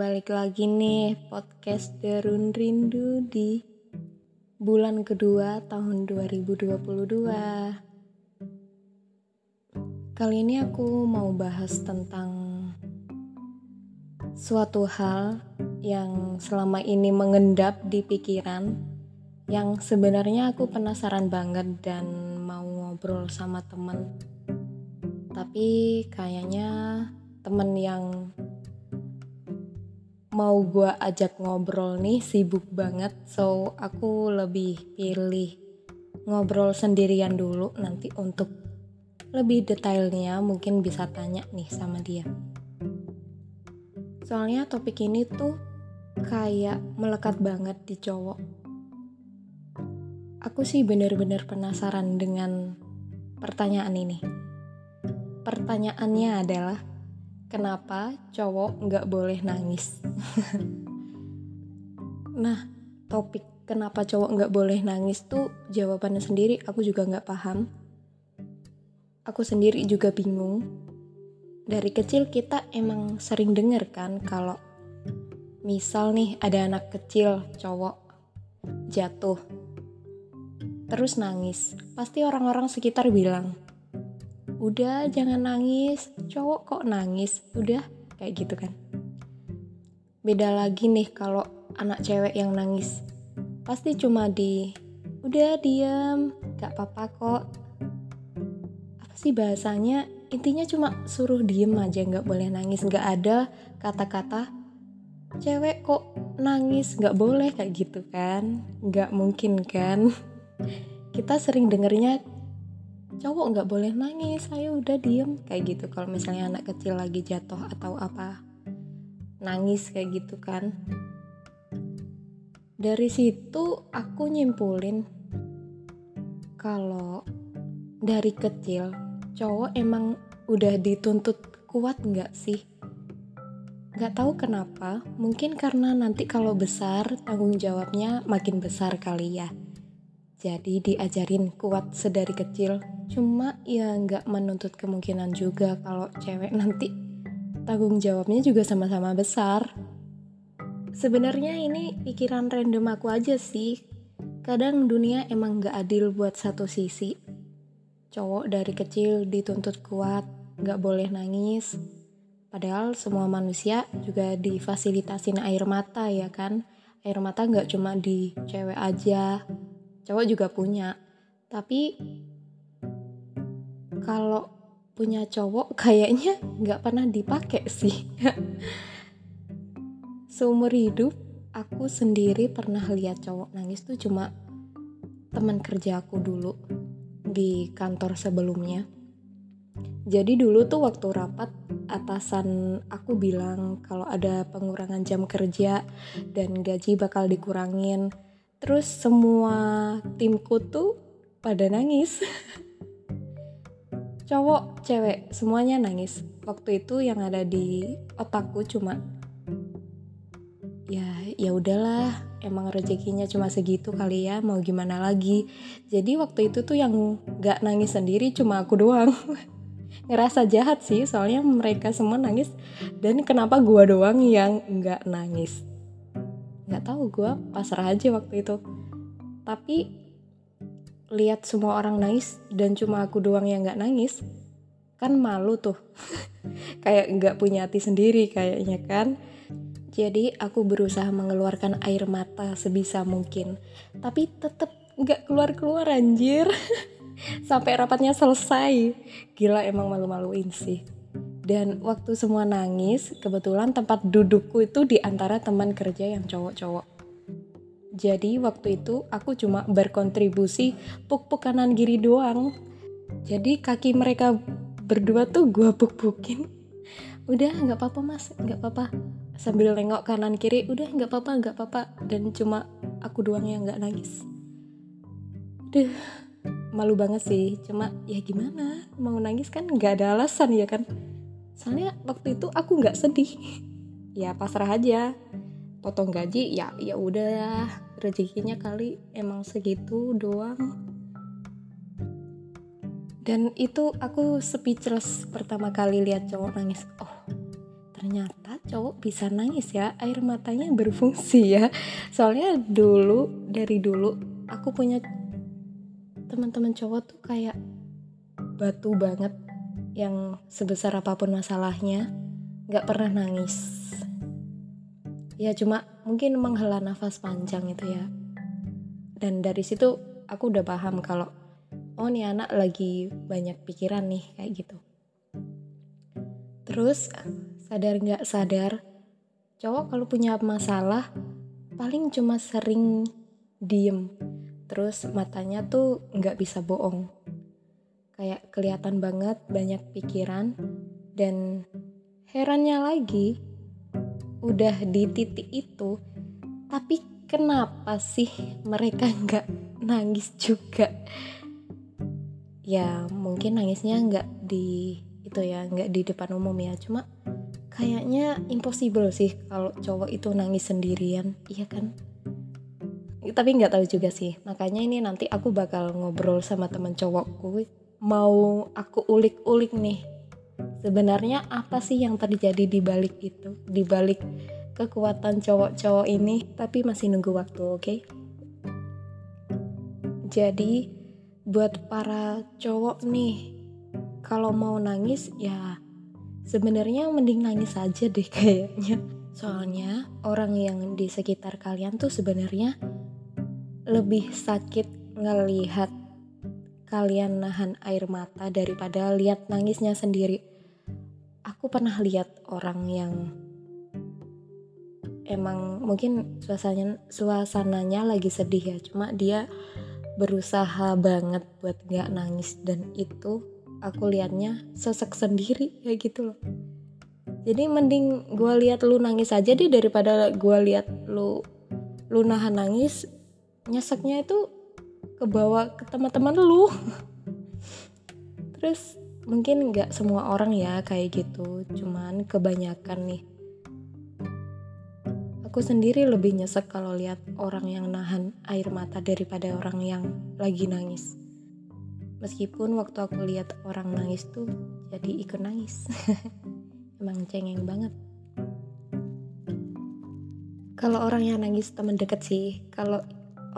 balik lagi nih podcast Derun Rindu di bulan kedua tahun 2022. Kali ini aku mau bahas tentang suatu hal yang selama ini mengendap di pikiran yang sebenarnya aku penasaran banget dan mau ngobrol sama temen tapi kayaknya temen yang mau gue ajak ngobrol nih sibuk banget. So aku lebih pilih ngobrol sendirian dulu nanti untuk lebih detailnya mungkin bisa tanya nih sama dia. Soalnya topik ini tuh kayak melekat banget di cowok. Aku sih bener-bener penasaran dengan pertanyaan ini. Pertanyaannya adalah, kenapa cowok nggak boleh nangis? nah, topik kenapa cowok nggak boleh nangis tuh jawabannya sendiri aku juga nggak paham. Aku sendiri juga bingung. Dari kecil kita emang sering denger kan kalau misal nih ada anak kecil cowok jatuh terus nangis, pasti orang-orang sekitar bilang, udah jangan nangis. Cowok kok nangis? Udah kayak gitu kan. Beda lagi nih kalau anak cewek yang nangis. Pasti cuma di udah diam gak apa-apa kok. Apa sih bahasanya? Intinya cuma suruh diem aja nggak boleh nangis. Nggak ada kata-kata cewek kok nangis? Nggak boleh kayak gitu kan. Nggak mungkin kan. Kita sering dengernya cowok nggak boleh nangis saya udah diem. Kayak gitu kalau misalnya anak kecil lagi jatuh atau apa nangis kayak gitu kan. Dari situ aku nyimpulin kalau dari kecil cowok emang udah dituntut kuat nggak sih? Nggak tahu kenapa mungkin karena nanti kalau besar tanggung jawabnya makin besar kali ya. Jadi diajarin kuat sedari kecil cuma ya nggak menuntut kemungkinan juga kalau cewek nanti tanggung jawabnya juga sama-sama besar. Sebenarnya ini pikiran random aku aja sih. Kadang dunia emang nggak adil buat satu sisi. Cowok dari kecil dituntut kuat nggak boleh nangis. Padahal semua manusia juga difasilitasin air mata ya kan? Air mata nggak cuma di cewek aja. Cowok juga punya. Tapi kalau punya cowok kayaknya nggak pernah dipakai sih. Seumur hidup aku sendiri pernah lihat cowok nangis tuh cuma teman kerja aku dulu di kantor sebelumnya. Jadi dulu tuh waktu rapat atasan aku bilang kalau ada pengurangan jam kerja dan gaji bakal dikurangin. Terus semua timku tuh pada nangis cowok cewek semuanya nangis. Waktu itu yang ada di otakku cuma ya ya udahlah emang rezekinya cuma segitu kali ya mau gimana lagi? Jadi waktu itu tuh yang gak nangis sendiri cuma aku doang. Ngerasa jahat sih soalnya mereka semua nangis. Dan kenapa gua doang yang nggak nangis? Nggak tahu gua pasrah aja waktu itu. Tapi lihat semua orang nangis dan cuma aku doang yang nggak nangis kan malu tuh. Kayak nggak punya hati sendiri kayaknya kan. Jadi aku berusaha mengeluarkan air mata sebisa mungkin. Tapi tetep nggak keluar keluar anjir. Sampai rapatnya selesai. Gila emang malu-maluin sih. Dan waktu semua nangis kebetulan tempat dudukku itu di antara teman kerja yang cowok-cowok jadi waktu itu aku cuma berkontribusi puk-puk kanan kiri doang. Jadi kaki mereka berdua tuh gue puk-pukin. Udah nggak apa-apa mas, nggak apa-apa. Sambil nengok kanan kiri, udah nggak apa-apa, nggak apa-apa. Dan cuma aku doang yang nggak nangis. Duh, malu banget sih. Cuma ya gimana, mau nangis kan nggak ada alasan ya kan. Soalnya waktu itu aku nggak sedih. Ya pasrah aja potong gaji ya ya udah rezekinya kali emang segitu doang. Dan itu aku speechless pertama kali lihat cowok nangis. Oh ternyata cowok bisa nangis ya. Air matanya berfungsi ya. Soalnya dulu dari dulu aku punya teman-teman cowok tuh kayak batu banget yang sebesar apa pun masalahnya nggak pernah nangis ya cuma mungkin menghela nafas panjang itu ya. Dan dari situ aku udah paham kalau oh nih anak lagi banyak pikiran nih kayak gitu. Terus sadar nggak sadar cowok kalau punya masalah paling cuma sering diem. Terus matanya tuh nggak bisa bohong. Kayak kelihatan banget banyak pikiran dan herannya lagi udah di titik itu tapi kenapa sih mereka nggak nangis juga? Ya mungkin nangisnya nggak di itu ya nggak di depan umum ya. Cuma kayaknya impossible sih kalau cowok itu nangis sendirian iya kan? Tapi nggak tahu juga sih. Makanya ini nanti aku bakal ngobrol sama temen cowokku. Mau aku ulik-ulik nih sebenarnya apa sih yang terjadi di balik itu? Di balik kekuatan cowok-cowok ini? Tapi masih nunggu waktu oke? Okay? jadi buat para cowok nih kalau mau nangis ya sebenarnya mending nangis aja deh kayaknya. Soalnya orang yang di sekitar kalian tuh sebenarnya lebih sakit ngelihat kalian nahan air mata daripada lihat nangisnya sendiri aku pernah lihat orang yang emang mungkin suasananya suasananya lagi sedih ya. Cuma dia berusaha banget buat nggak nangis. Dan itu aku liatnya sesek sendiri kayak gitu loh. Jadi mending gue lihat lu nangis aja deh daripada gue lihat lu lu nahan nangis. Nyeseknya itu ke bawah ke teman-teman lu. Terus mungkin nggak semua orang ya kayak gitu. Cuman kebanyakan nih. Aku sendiri lebih nyesek kalau lihat orang yang nahan air mata daripada orang yang lagi nangis. Meskipun waktu aku lihat orang nangis tuh jadi ikut nangis. Emang cengeng banget. Kalau orang yang nangis teman deket sih. Kalau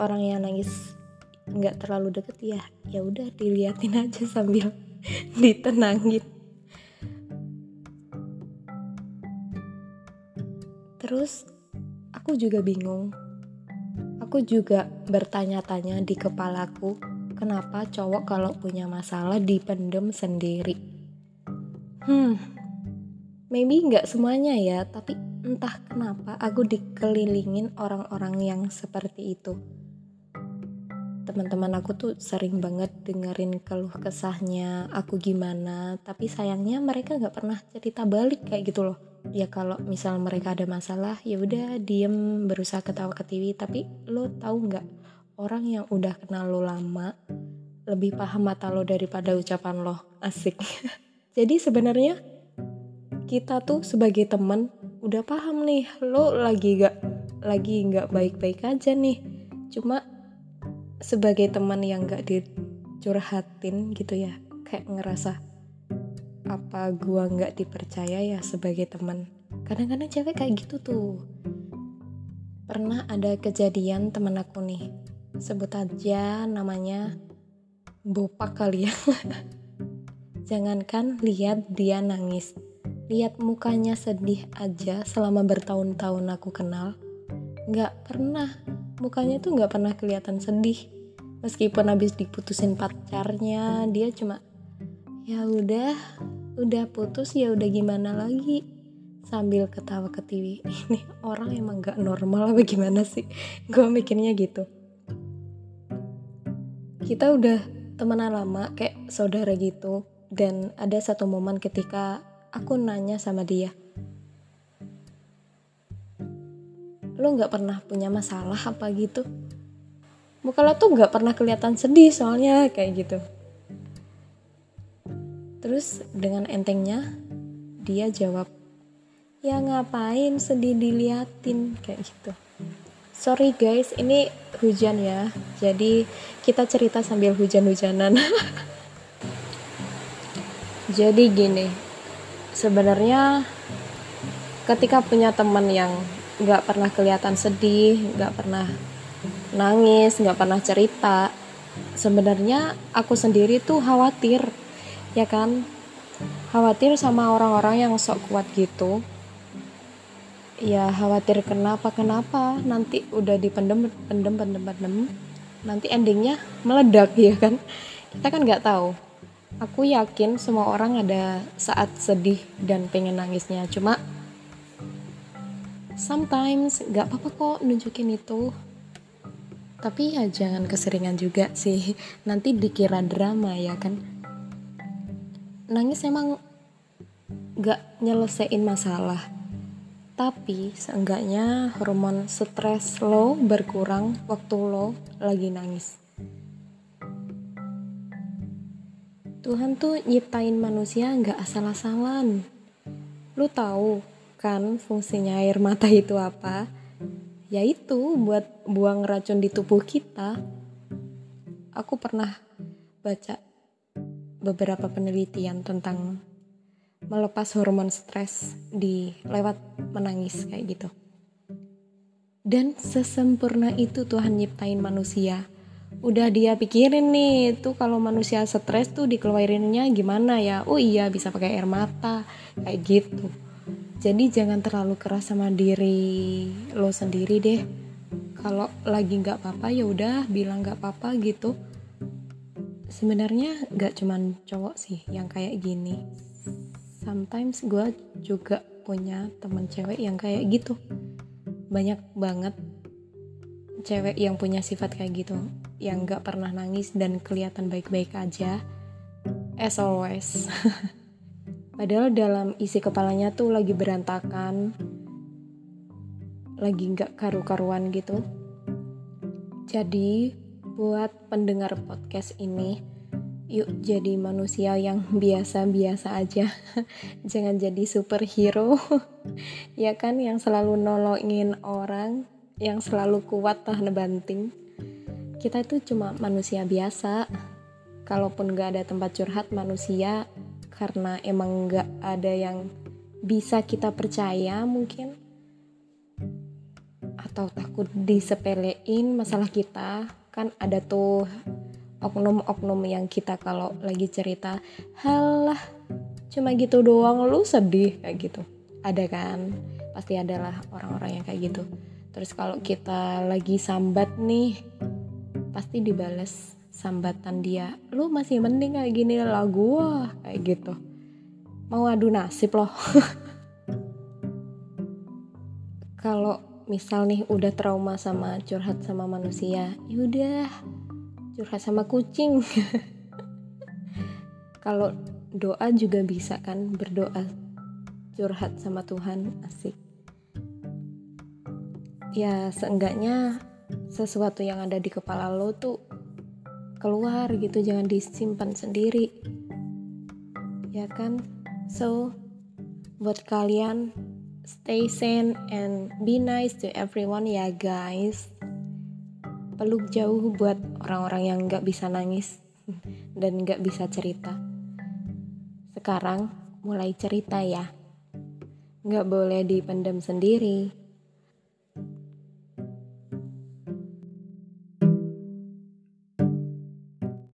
orang yang nangis nggak terlalu deket ya ya udah diliatin aja sambil ditenangin terus aku juga bingung aku juga bertanya-tanya di kepalaku kenapa cowok kalau punya masalah dipendem sendiri. Hmm, maybe nggak semuanya ya, tapi entah kenapa aku dikelilingin orang-orang yang seperti itu. Teman-teman aku tuh sering banget dengerin keluh kesahnya aku gimana, tapi sayangnya mereka nggak pernah cerita balik kayak gitu loh. Ya kalau misal mereka ada masalah, ya udah diem berusaha ketawa ke TV, tapi lo tahu nggak orang yang udah kenal lo lama lebih paham mata lo daripada ucapan lo. Asik. Jadi sebenarnya kita tuh sebagai temen udah paham nih lo lagi gak lagi nggak baik-baik aja nih. Cuma sebagai teman yang gak dicurhatin gitu ya kayak ngerasa apa gua nggak dipercaya ya sebagai teman. Kadang-kadang cewek kayak gitu tuh. Pernah ada kejadian temen aku nih sebut aja namanya bopak kali ya. Jangankan lihat dia nangis lihat mukanya sedih aja selama bertahun-tahun aku kenal nggak pernah mukanya tuh nggak pernah kelihatan sedih. Meskipun habis diputusin pacarnya dia cuma ya udah udah putus ya udah gimana lagi? Sambil ketawa ke TV ini orang emang nggak normal apa gimana sih? Gue mikirnya gitu. Kita udah temenan lama kayak saudara gitu. Dan ada satu momen ketika aku nanya sama dia lo nggak pernah punya masalah apa gitu muka lo tuh nggak pernah kelihatan sedih soalnya kayak gitu terus dengan entengnya dia jawab ya ngapain sedih diliatin kayak gitu Sorry guys, ini hujan ya. Jadi kita cerita sambil hujan-hujanan. Jadi gini, sebenarnya ketika punya teman yang nggak pernah kelihatan sedih nggak pernah nangis nggak pernah cerita. Sebenarnya aku sendiri tuh khawatir ya kan? Khawatir sama orang-orang yang sok kuat gitu. Ya khawatir kenapa kenapa nanti udah dipendem pendem pendem pendem nanti endingnya meledak ya kan? Kita kan nggak tahu. Aku yakin semua orang ada saat sedih dan pengen nangisnya. Cuma sometimes nggak apa-apa kok nunjukin itu. Tapi ya jangan keseringan juga sih. Nanti dikira drama ya kan? Nangis emang nggak nyelesain masalah. Tapi seenggaknya hormon stres lo berkurang waktu lo lagi nangis. Tuhan tuh nyiptain manusia nggak asal-asalan. Lu tahu kan fungsinya air mata itu apa yaitu buat buang racun di tubuh kita. Aku pernah baca beberapa penelitian tentang melepas hormon stres di lewat menangis kayak gitu. Dan sesempurna itu Tuhan nyiptain manusia. Udah dia pikirin nih, tuh kalau manusia stres tuh dikeluarinnya gimana ya? Oh iya bisa pakai air mata kayak gitu jadi jangan terlalu keras sama diri lo sendiri deh. Kalau lagi nggak apa-apa ya udah bilang nggak apa-apa gitu. Sebenarnya nggak cuman cowok sih yang kayak gini. Sometimes gue juga punya temen cewek yang kayak gitu. Banyak banget cewek yang punya sifat kayak gitu yang nggak pernah nangis dan kelihatan baik-baik aja. As always Padahal dalam isi kepalanya tuh lagi berantakan, lagi nggak karu-karuan gitu. Jadi buat pendengar podcast ini, yuk jadi manusia yang biasa-biasa aja. Jangan jadi superhero, ya kan yang selalu nolongin orang, yang selalu kuat tahan banting. Kita itu cuma manusia biasa. Kalaupun gak ada tempat curhat manusia, karena emang nggak ada yang bisa kita percaya mungkin. Atau takut disepelein masalah kita. Kan ada tuh oknum-oknum yang kita kalau lagi cerita halah cuma gitu doang lu sedih kayak gitu. Ada kan? Pasti adalah orang-orang yang kayak gitu. Terus kalau kita lagi sambat nih pasti dibales sambatan dia lu masih mending kayak gini lah gua kayak gitu. Mau adu nasib loh. Kalau misal nih udah trauma sama curhat sama manusia yaudah curhat sama kucing. Kalau doa juga bisa kan berdoa curhat sama Tuhan asik. Ya seenggaknya sesuatu yang ada di kepala lo tuh keluar gitu jangan disimpan sendiri. Ya kan? So buat kalian stay sane and be nice to everyone ya guys. Peluk jauh buat orang-orang yang nggak bisa nangis dan nggak bisa cerita. Sekarang mulai cerita ya. Nggak boleh dipendam sendiri